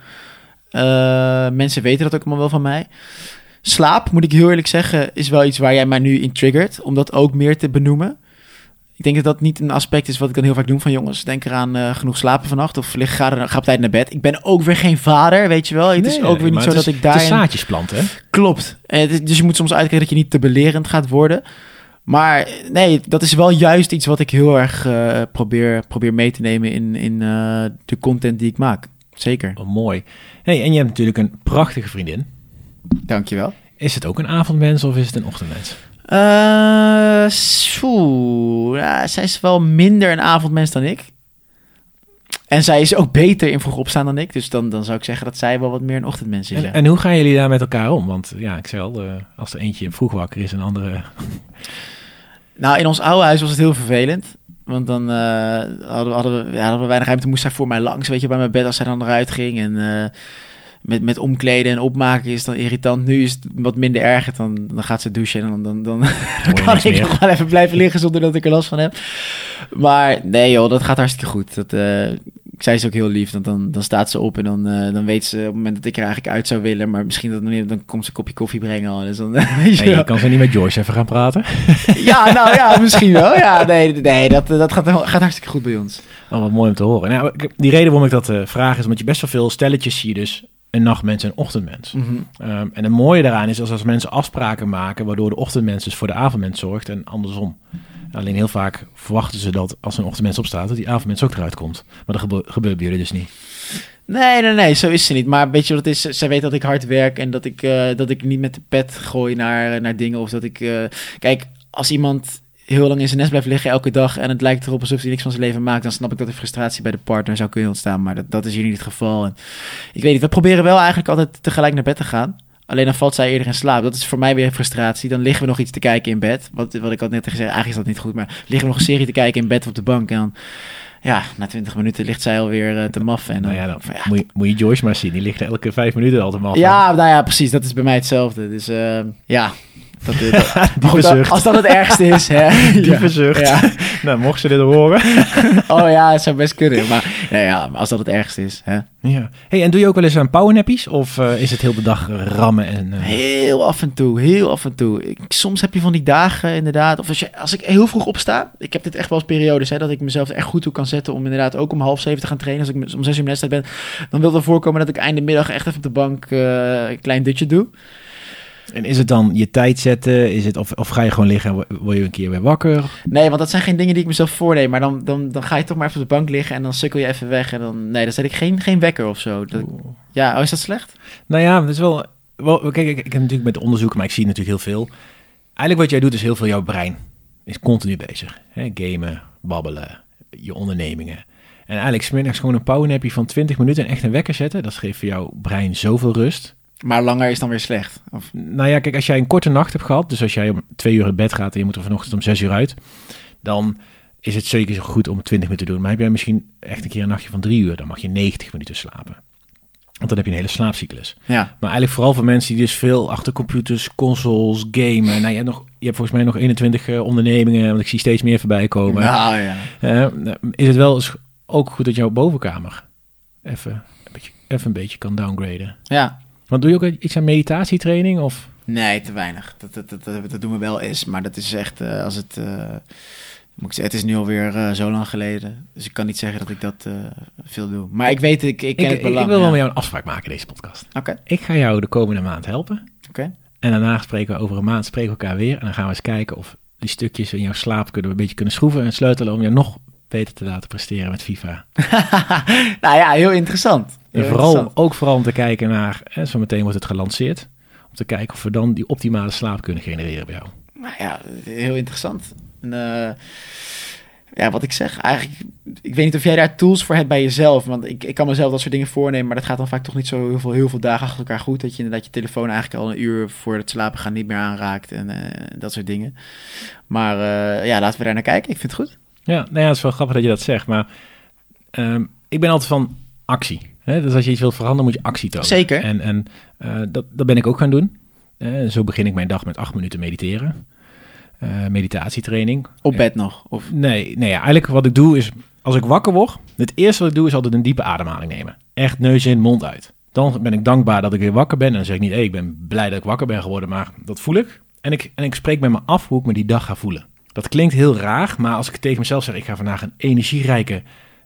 Uh, mensen weten dat ook allemaal wel van mij. Slaap, moet ik heel eerlijk zeggen, is wel iets waar jij mij nu in triggert. Om dat ook meer te benoemen. Ik denk dat dat niet een aspect is wat ik dan heel vaak doe van jongens. Denk eraan uh, genoeg slapen vannacht of lig, ga, ga op tijd naar bed. Ik ben ook weer geen vader, weet je wel. Het is ook weer niet zo dat ik daar. zaadjes planten, hè? Klopt. En dus je moet soms uitkijken dat je niet te belerend gaat worden. Maar nee, dat is wel juist iets wat ik heel erg uh, probeer, probeer mee te nemen in, in uh, de content die ik maak. Zeker. Oh, mooi. Hey, en je hebt natuurlijk een prachtige vriendin. Dankjewel. Is het ook een avondmens of is het een ochtendmens? Uh, ja, zij is wel minder een avondmens dan ik. En zij is ook beter in vroeg opstaan dan ik. Dus dan, dan zou ik zeggen dat zij wel wat meer een ochtendmens is. En, en hoe gaan jullie daar met elkaar om? Want ja, ik zei al, uh, als er eentje vroeg wakker is en andere... *laughs* nou, in ons oude huis was het heel vervelend. Want dan uh, hadden, we, hadden, we, ja, hadden we weinig ruimte. Moest zij voor mij langs, weet je, bij mijn bed als zij dan eruit ging. En met, met omkleden en opmaken is dan irritant. Nu is het wat minder erg. Dan, dan gaat ze douchen en dan, dan, dan, *laughs* kan ik nog wel even blijven liggen zonder dat ik er last van heb. Maar nee joh, dat gaat hartstikke goed. Dat, uh, zij is ook heel lief. Dan, dan, dan staat ze op en dan, uh, dan weet ze op het moment dat ik er eigenlijk uit zou willen. Maar misschien dat dan, dan komt ze een kopje koffie brengen. Al. Dus dan, *laughs* weet je, je kan ze niet met George even gaan praten? *laughs* ja, nou ja, misschien wel. Ja, nee, nee dat, dat gaat, gaat hartstikke goed bij ons. Oh, wat mooi om te horen. Nou, die reden waarom ik dat uh, vraag is omdat je best wel veel stelletjes zie dus een nachtmens en een ochtendmens. Mm -hmm. um, en het mooie daaraan is als, als mensen afspraken maken... waardoor de ochtendmens dus voor de avondmens zorgt en andersom. Alleen heel vaak verwachten ze dat als een ochtendmens opstaat... dat die avondmens ook eruit komt. Maar dat gebe gebeurt bij jullie dus niet. Nee, nee, nee, zo is ze niet. Maar weet je wat het is? Zij weet dat ik hard werk en dat ik, uh, dat ik niet met de pet gooi naar, naar dingen. Of dat ik... Uh, kijk, als iemand heel lang in zijn nest blijft liggen elke dag en het lijkt erop alsof hij niks van zijn leven maakt, dan snap ik dat er frustratie bij de partner zou kunnen ontstaan. Maar dat, dat is hier niet het geval. En ik weet niet, we proberen wel eigenlijk altijd tegelijk naar bed te gaan. Alleen dan valt zij eerder in slaap. Dat is voor mij weer frustratie. Dan liggen we nog iets te kijken in bed. Wat, wat ik had net gezegd, eigenlijk is dat niet goed. Maar liggen we nog een serie te kijken in bed op de bank. En dan, ja, na 20 minuten ligt zij alweer uh, te maf. En dan, nou ja, dan ja, moet, je, moet je Joyce maar zien. Die ligt elke vijf minuten al te maf. Ja, nou ja, precies. Dat is bij mij hetzelfde. Dus uh, ja, dat, *laughs* als dat het ergste is, hè. *laughs* Diepe zucht. Ja. *laughs* nou, mocht ze dit horen. oh ja, het zou best kunnen. Maar, nou ja, maar als dat het ergste is, hè. Ja. Hey, en doe je ook wel eens aan powernappies? Of uh, is het heel de dag rammen? En, uh... Heel af en toe, heel af en toe. Ik, soms heb je van die dagen inderdaad. Of als, je, als ik heel vroeg opsta. Ik heb dit echt wel eens periodes, hè, dat ik mezelf echt goed toe kan zetten. Om inderdaad ook om half zeven te gaan trainen. Als ik om zes uur wedstrijd ben. Dan wil het voorkomen dat ik einde middag echt even op de bank uh, een klein dutje doe. En is het dan je tijd zetten? Is het, of, of ga je gewoon liggen en word je een keer weer wakker? Nee, want dat zijn geen dingen die ik mezelf voorneem. Maar dan, dan, dan ga je toch maar even op de bank liggen en dan sukkel je even weg. En dan, nee, dan zet ik geen, geen wekker of zo. Dat, ja, oh, is dat slecht? Nou ja, dat is wel... wel kijk, ik, ik heb natuurlijk met onderzoeken, maar ik zie natuurlijk heel veel. Eigenlijk wat jij doet is heel veel jouw brein. Is continu bezig. Hè? Gamen, babbelen, je ondernemingen. En eigenlijk smiddags gewoon een powernapje van 20 minuten en echt een wekker zetten. Dat geeft voor jouw brein zoveel rust. Maar langer is dan weer slecht? Of? Nou ja, kijk, als jij een korte nacht hebt gehad, dus als jij om twee uur in bed gaat en je moet er vanochtend om zes uur uit, dan is het zeker zo goed om 20 minuten te doen. Maar heb jij misschien echt een keer een nachtje van drie uur, dan mag je 90 minuten slapen. Want dan heb je een hele slaapcyclus. Ja. Maar eigenlijk vooral voor mensen die dus veel achter computers, consoles, gamen. Nou, je hebt, nog, je hebt volgens mij nog 21 uh, ondernemingen, want ik zie steeds meer voorbij komen. Nou ja. Uh, is het wel eens ook goed dat jouw bovenkamer even een beetje, even een beetje kan downgraden? Ja. Want doe je ook iets aan meditatietraining? Of? Nee, te weinig. Dat, dat, dat, dat, doen we wel eens, maar dat is echt uh, als het. Uh, moet ik zeggen, het is nu alweer uh, zo lang geleden. Dus ik kan niet zeggen dat ik dat veel doe. Maar ik weet, ik, ik ken ik, het belang. Ik wil ja. wel met jou een afspraak maken in deze podcast. Oké. Okay. Ik ga jou de komende maand helpen. Oké. Okay. En daarna spreken we over een maand, spreken we elkaar weer. En dan gaan we eens kijken of die stukjes in jouw slaap kunnen we een beetje kunnen schroeven en sleutelen om je nog beter te laten presteren met FIFA. *laughs* nou ja, heel interessant. En vooral, ook vooral om te kijken naar, hè, zo meteen wordt het gelanceerd, om te kijken of we dan die optimale slaap kunnen genereren bij jou. Nou ja, heel interessant. En, uh, ja, wat ik zeg, eigenlijk, ik weet niet of jij daar tools voor hebt bij jezelf, want ik, ik kan mezelf dat soort dingen voornemen, maar dat gaat dan vaak toch niet zo heel veel, heel veel dagen achter elkaar goed, dat je inderdaad je telefoon eigenlijk al een uur voor het slapen gaan niet meer aanraakt en uh, dat soort dingen. Maar uh, ja, laten we daar naar kijken. Ik vind het goed. Ja, nou ja, het is wel grappig dat je dat zegt, maar um, ik ben altijd van actie. Hè? Dus als je iets wilt veranderen, moet je actie tonen. Zeker. En, en uh, dat, dat ben ik ook gaan doen. Uh, zo begin ik mijn dag met acht minuten mediteren. eh, meditatietraining. Op bed nog? Of... Nee, nee ja, eigenlijk wat ik doe is, als ik wakker word, het eerste wat ik doe is altijd een diepe ademhaling nemen. Echt neus in, mond uit. Dan ben ik dankbaar dat ik weer wakker ben. En dan zeg ik niet, hey, ik ben blij dat ik wakker ben geworden, maar dat voel ik. En ik, en ik spreek met me af hoe ik me die dag ga voelen. Dat klinkt heel raar, maar als ik tegen mezelf zeg, ik ga vandaag een energierijke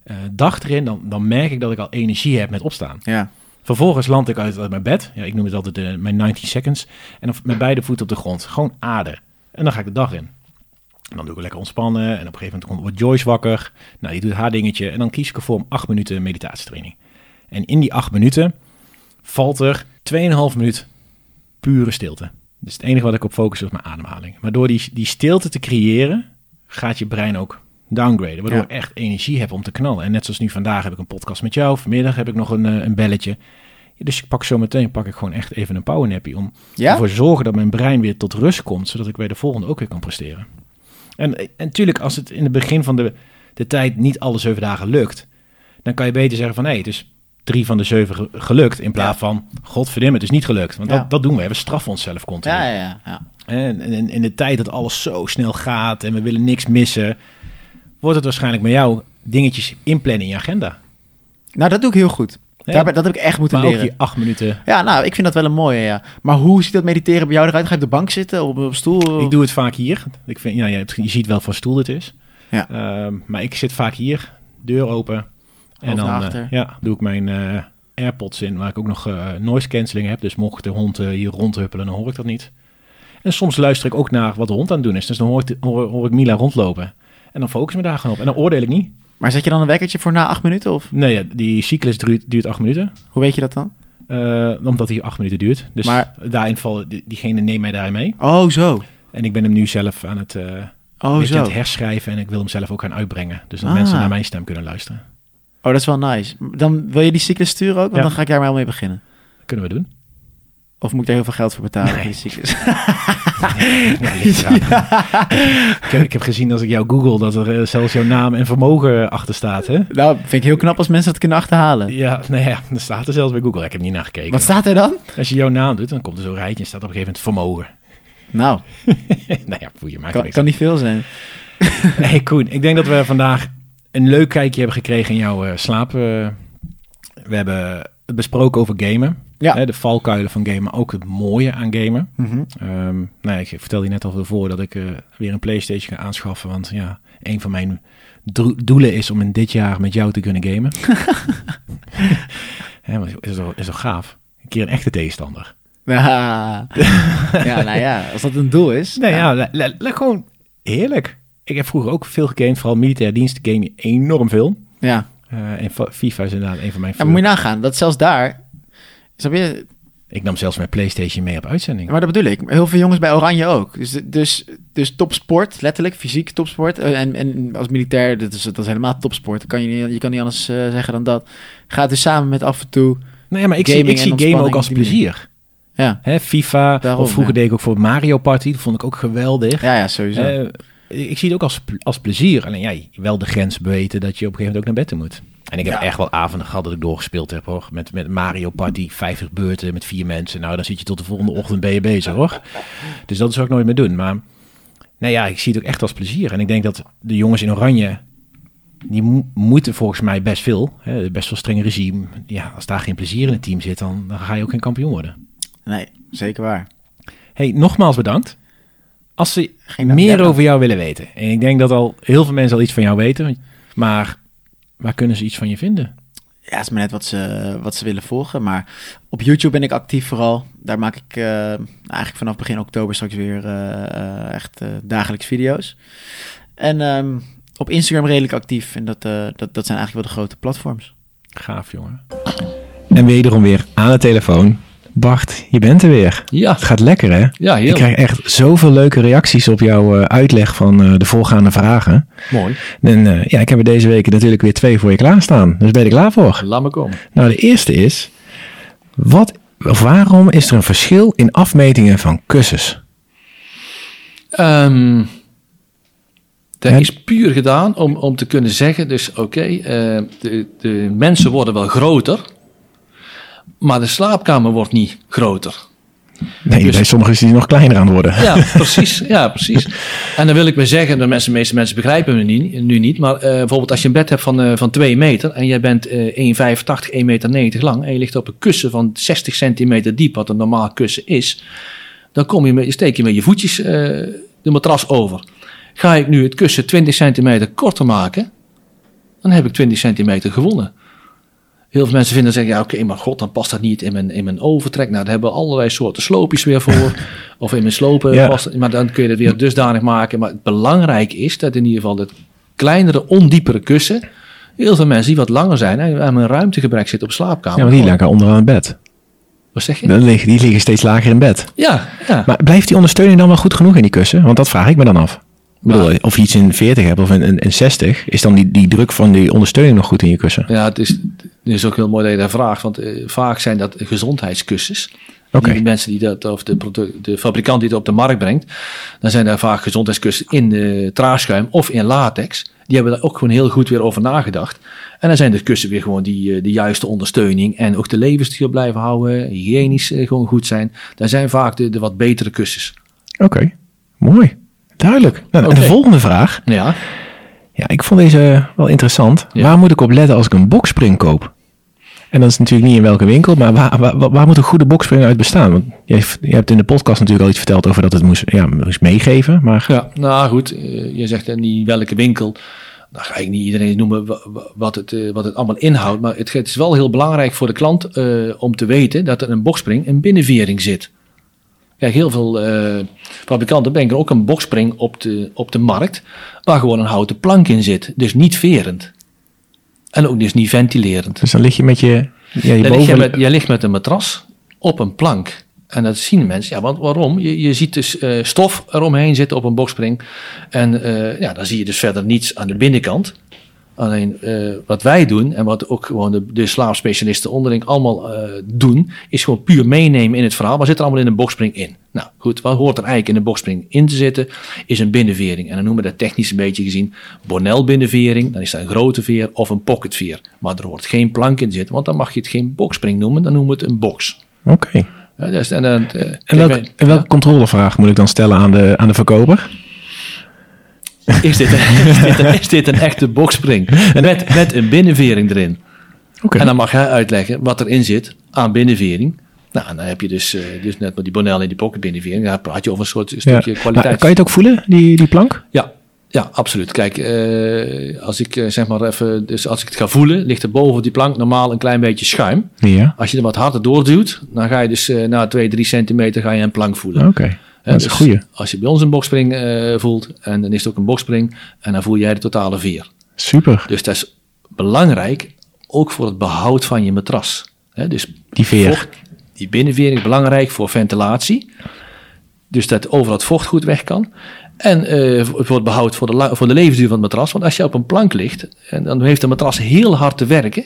eh, dag erin, dan, dan merk ik dat ik al energie heb met opstaan. Ja. Vervolgens land ik uit, uit mijn bed. Ja, ik noem het altijd de, mijn 19 seconds. En dan met beide voeten op de grond. Gewoon aarden. En dan ga ik de dag in. En dan doe ik lekker ontspannen. En op een gegeven moment wordt Joyce wakker. Nou, die doet haar dingetje. En dan kies ik ervoor om acht minuten meditatietraining. En in die acht minuten valt er 2,5 minuut pure stilte. Dus het enige wat ik op focus is mijn ademhaling. Maar door die, die stilte te creëren, gaat je brein ook downgraden. Waardoor Ja. ik echt energie heb om te knallen. En net zoals nu vandaag heb ik een podcast met jou. Vanmiddag heb ik nog een, eh, een belletje. Dus ik pak zo meteen pak ik gewoon echt even een powernappie om Ja? ervoor zorgen dat mijn brein weer tot rust komt, zodat ik bij de volgende ook weer kan presteren. En, en natuurlijk, als het in het begin van de, de tijd niet alle zeven dagen lukt, dan kan je beter zeggen van hé, het is drie van de zeven ge- gelukt, in plaats Ja. van godverdomme, het is niet gelukt. Want dat, dat doen we, we straffen onszelf continu. Ja, ja, ja, en in de tijd dat alles zo snel gaat en we willen niks missen, wordt het waarschijnlijk met jou dingetjes inplannen in je agenda. Nou, dat doe ik heel goed. Ja. Dat heb ik echt moeten Maar ook leren. je acht minuten. Ja, nou, ik vind dat wel een mooie, ja. Maar hoe ziet dat mediteren bij jou eruit? Ga je op de bank zitten, op, op een stoel? Ik doe het vaak hier. Ik vind, ja, je, ziet wel voor stoel het is. Ja. Ehm, maar ik zit vaak hier, deur open. En dan eh, ja, doe ik mijn eh, AirPods in, waar ik ook nog eh, noise cancelling heb. Dus mocht de hond hier rondhuppelen, dan hoor ik dat niet. En soms luister ik ook naar wat de hond aan het doen is. Dus dan hoor ik, hoor, hoor ik Mila rondlopen. En dan focus ik me daar gewoon op. En dan oordeel ik niet. Maar zet je dan een wekkertje voor na acht minuten? Of Nee, ja, die cyclus duurt, duurt acht minuten. hoe weet je dat dan? eh, omdat hij acht minuten duurt. Dus Maar- daarin die- diegene neemt mij daarin mee. Oh, zo. En ik ben hem nu zelf aan het, eh Oh, aan zo. het herschrijven. En ik wil hem zelf ook gaan uitbrengen. Dus dat Ah. mensen naar mijn stem kunnen luisteren. Oh, dat is wel nice. Dan wil je die cyclus sturen ook? Want Ja. dan ga ik daar wel mee beginnen. Dat kunnen we doen. Of moet ik daar heel veel geld voor betalen Nee. *laughs* *laughs* ik, heb, ik heb gezien als ik jou google dat er eh, zelfs jouw naam en vermogen achter staat. Hè? nou, vind ik heel knap als mensen dat kunnen achterhalen. Ja, nee, ja, dat staat er zelfs bij Google. Ik heb niet naar gekeken. Wat staat er dan? Als je jouw naam doet, dan komt er zo'n rijtje en staat op een gegeven moment vermogen. Nou, *laughs* nou ja, je maakt kan, kan niet veel zijn. *laughs* Nee, Koen, ik denk dat we vandaag een leuk kijkje hebben gekregen in jouw eh, slaap. eh. we hebben het besproken over gamen. Ja. Hè, de valkuilen van gamen, ook het mooie aan gamen. Mhm. Ehm nou ja, ik vertelde je net al voor dat ik eh, weer een PlayStation ga aanschaffen. Want ja, een van mijn doelen is om in dit jaar met jou te kunnen gamen. *laughs* Hè, is toch, is toch gaaf? Een keer een echte tegenstander. Ja. ja, nou ja, als dat een doel is. Nee, ja, le- le- gewoon heerlijk. Ik heb vroeger ook veel gegamed, vooral militair dienst game je enorm veel. Ja. Eh, en fa- FIFA is inderdaad een van mijn ja, moet je nagaan, dat zelfs daar... Snap je? Ik nam zelfs mijn PlayStation mee op uitzending. Maar dat bedoel ik. Heel veel jongens bij Oranje ook. Dus, dus, dus topsport, letterlijk, fysiek topsport. Eh, En, en als militair, dat is, dat is helemaal topsport. Dan kan je, niet, je kan niet anders eh, zeggen dan dat. Gaat dus samen met af en toe... Nee, maar ik zie, ik zie game ook als plezier. Ja, Hè, FIFA, Daarom, of vroeger ja. deed ik ook voor Mario Party. Dat vond ik ook geweldig. ja, ja sowieso. Eh, ik zie het ook als, als plezier. Alleen ja, wel de grens weten dat je op een gegeven moment ook naar bed moet. En ik heb Ja. echt wel avonden gehad dat ik doorgespeeld heb hoor. Met, met Mario Party, 50 beurten met vier mensen. Nou, dan zit je tot de volgende ochtend ben je bezig hoor. Dus dat zou ik nooit meer doen. Maar nou ja, ik zie het ook echt als plezier. En ik denk dat de jongens in Oranje, die mo- moeten volgens mij best veel. Hè, best wel streng regime. Ja, als daar geen plezier in het team zit, dan, dan ga je ook geen kampioen worden. nee, zeker waar. Hey, nogmaals bedankt. Als ze Geen meer over jou willen weten. En ik denk dat al heel veel mensen al iets van jou weten. Maar waar kunnen ze iets van je vinden? Ja, het is maar net wat ze, wat ze willen volgen. Maar op YouTube ben ik actief vooral. Daar maak ik eh, eigenlijk vanaf begin oktober straks weer eh, eh, echt dagelijks video's. En ehm, op Instagram redelijk actief. En dat, eh, dat, dat zijn eigenlijk wel de grote platforms. Gaaf, jongen. En wederom weer aan de telefoon. Bart, je bent er weer. Ja, Het gaat lekker, hè? ja Ik krijg echt zoveel leuke reacties op jouw eh, uitleg van eh, de voorgaande vragen. mooi. En eh, ja, ik heb er deze week natuurlijk weer twee voor je klaarstaan. Dus ben je er klaar voor? Laat me komen. Nou, de eerste is... Wat, of waarom is er een verschil in afmetingen van kussens? Ehm, dat En- is puur gedaan om, om te kunnen zeggen, dus oké, de, de mensen worden wel groter, maar de slaapkamer wordt niet groter. Nee, Dus- bij sommigen is die nog kleiner aan het worden. Ja, *laughs* precies. Ja, precies. En dan wil ik maar zeggen, de mensen, meeste mensen begrijpen me nu, nu niet. Maar eh, bijvoorbeeld als je een bed hebt van, eh, van 2 meter en jij bent eh 1,85, 1,90 meter lang en je ligt op een kussen van 60 centimeter diep, wat een normaal kussen is, dan kom je met, steek je met je voetjes eh, de matras over. Ga ik nu het kussen 20 centimeter korter maken, dan heb ik 20 centimeter gewonnen. Heel veel mensen vinden zeggen, ja oké, maar god, dan past dat niet in mijn, in mijn overtrek. Nou, daar hebben we allerlei soorten sloopjes weer voor. *laughs* of in mijn slopen Ja. past Maar dan kun je het weer dusdanig maken. Maar het belangrijk is dat in ieder geval het kleinere, ondiepere kussen... Heel veel mensen die wat langer zijn en aan een ruimtegebrek zitten op slaapkamer. Ja, maar die liggen onderaan het bed. Wat zeg je? Dan liggen, die liggen steeds lager in bed. Ja, ja. Maar blijft die ondersteuning dan wel goed genoeg in die kussen? Want dat vraag ik me dan af. Bedoel, of je iets in 40 hebt of in, in, in 60, is dan die, die druk van die ondersteuning nog goed in je kussen? Ja, het is, het is ook heel mooi dat je daar vraagt. Want eh, vaak zijn dat gezondheidskussens. Oké. Die mensen die dat, of de, produ- de fabrikant die het op de markt brengt, dan zijn daar vaak gezondheidskussens in de traagschuim of in latex. Die hebben daar ook gewoon heel goed weer over nagedacht. En dan zijn de kussen weer gewoon die, eh, de juiste ondersteuning. En ook de levensduur blijven houden, hygiënisch eh, gewoon goed zijn. Daar zijn vaak de, de wat betere kussens. Oké, mooi. Duidelijk. Nou, en de volgende vraag. Ja, Ja, ik vond deze wel interessant. Ja. Waar moet ik op letten als ik een boxspring koop? En dat is natuurlijk niet in welke winkel, maar waar, waar, waar moet een goede boxspring uit bestaan? Want je, je hebt in de podcast natuurlijk al iets verteld over dat het moest, ja, moest meegeven. Maar Ja, nou goed, eh, je zegt in die welke winkel. Dan ga ik niet iedereen noemen wa- wa- wat het, eh, wat het allemaal inhoudt. Maar het, het is wel heel belangrijk voor de klant eh, om te weten dat er een boxspring een binnenvering zit. Kijk, heel veel eh, fabrikanten brengen ook een boxspring op de, op de markt. Waar gewoon een houten plank in zit. Dus niet verend. En ook dus niet ventilerend. dus dan lig je met je, ja, je Dan lig je, boven... met, je ligt met een matras op een plank. En dat zien mensen. Ja, want waarom? Je, je ziet dus eh, stof eromheen zitten op een boxspring. En eh, ja, dan zie je dus verder niets aan de binnenkant. Alleen eh, wat wij doen en wat ook gewoon de, de slaapspecialisten onderling allemaal eh, doen, is gewoon puur meenemen in het verhaal. Wat zit er allemaal in een boxspring in? Nou goed, wat hoort er eigenlijk in een boxspring in te zitten? Is een binnenvering. En dan noemen we dat technisch een beetje gezien Bonel binnenvering. Dan is dat een grote veer of een pocketveer. Maar er hoort geen plank in zitten, want dan mag je het geen boxspring noemen. Dan noemen we het een box. Oké. Ja, dus, en, dan, eh, En, kijk, welke, wij- en welke controlevraag moet ik dan stellen aan de, aan de verkoper? Is, dit een, *laughs* is, dit een, is dit een echte boxspring? Met, met een binnenvering erin. En dan mag hij uitleggen wat erin zit aan binnenvering. Nou, en dan heb je dus, eh, dus net met die Bonel en die pocket binnenvering. Daar praat je over een soort Ja. stukje Maar kwaliteit. kan je het ook voelen, die, die plank? Ja, ja, absoluut. Kijk, eh, als ik eh, zeg maar even, dus als ik het ga voelen, ligt er boven die plank normaal een klein beetje schuim. Ja. Als je er wat harder doorduwt, dan ga je dus na 2, 3 centimeter ga je een plank voelen. Oké. Dat is een dus goeie. Als je bij ons een boxspring eh, voelt, en dan is het ook een boxspring, en dan voel jij de totale veer. Super. Dus dat is belangrijk, ook voor het behoud van je matras. Hè, dus Die veer. vocht- die binnenvering is belangrijk voor ventilatie. Dus dat overal het vocht goed weg kan. En voor het behoud voor de, voor de levensduur van het matras. Want als je op een plank ligt, en dan heeft de matras heel hard te werken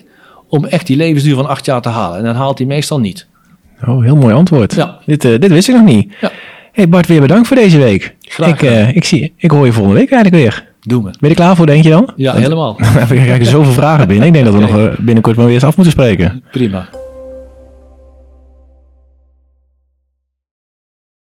om echt die levensduur van acht jaar te halen. En dan haalt hij meestal niet. Oh, heel mooi antwoord. Ja. Dit, eh, dit wist ik nog niet. Ja. Hey Bart, weer bedankt voor deze week. Graag ik, eh, ik, zie, ik hoor je volgende week eigenlijk weer. Doe me. Ben je er klaar voor, denk je dan? Ja, helemaal. *laughs* We krijgen zoveel vragen binnen. Ik denk dat we nog eh, binnenkort maar weer eens af moeten spreken. Prima.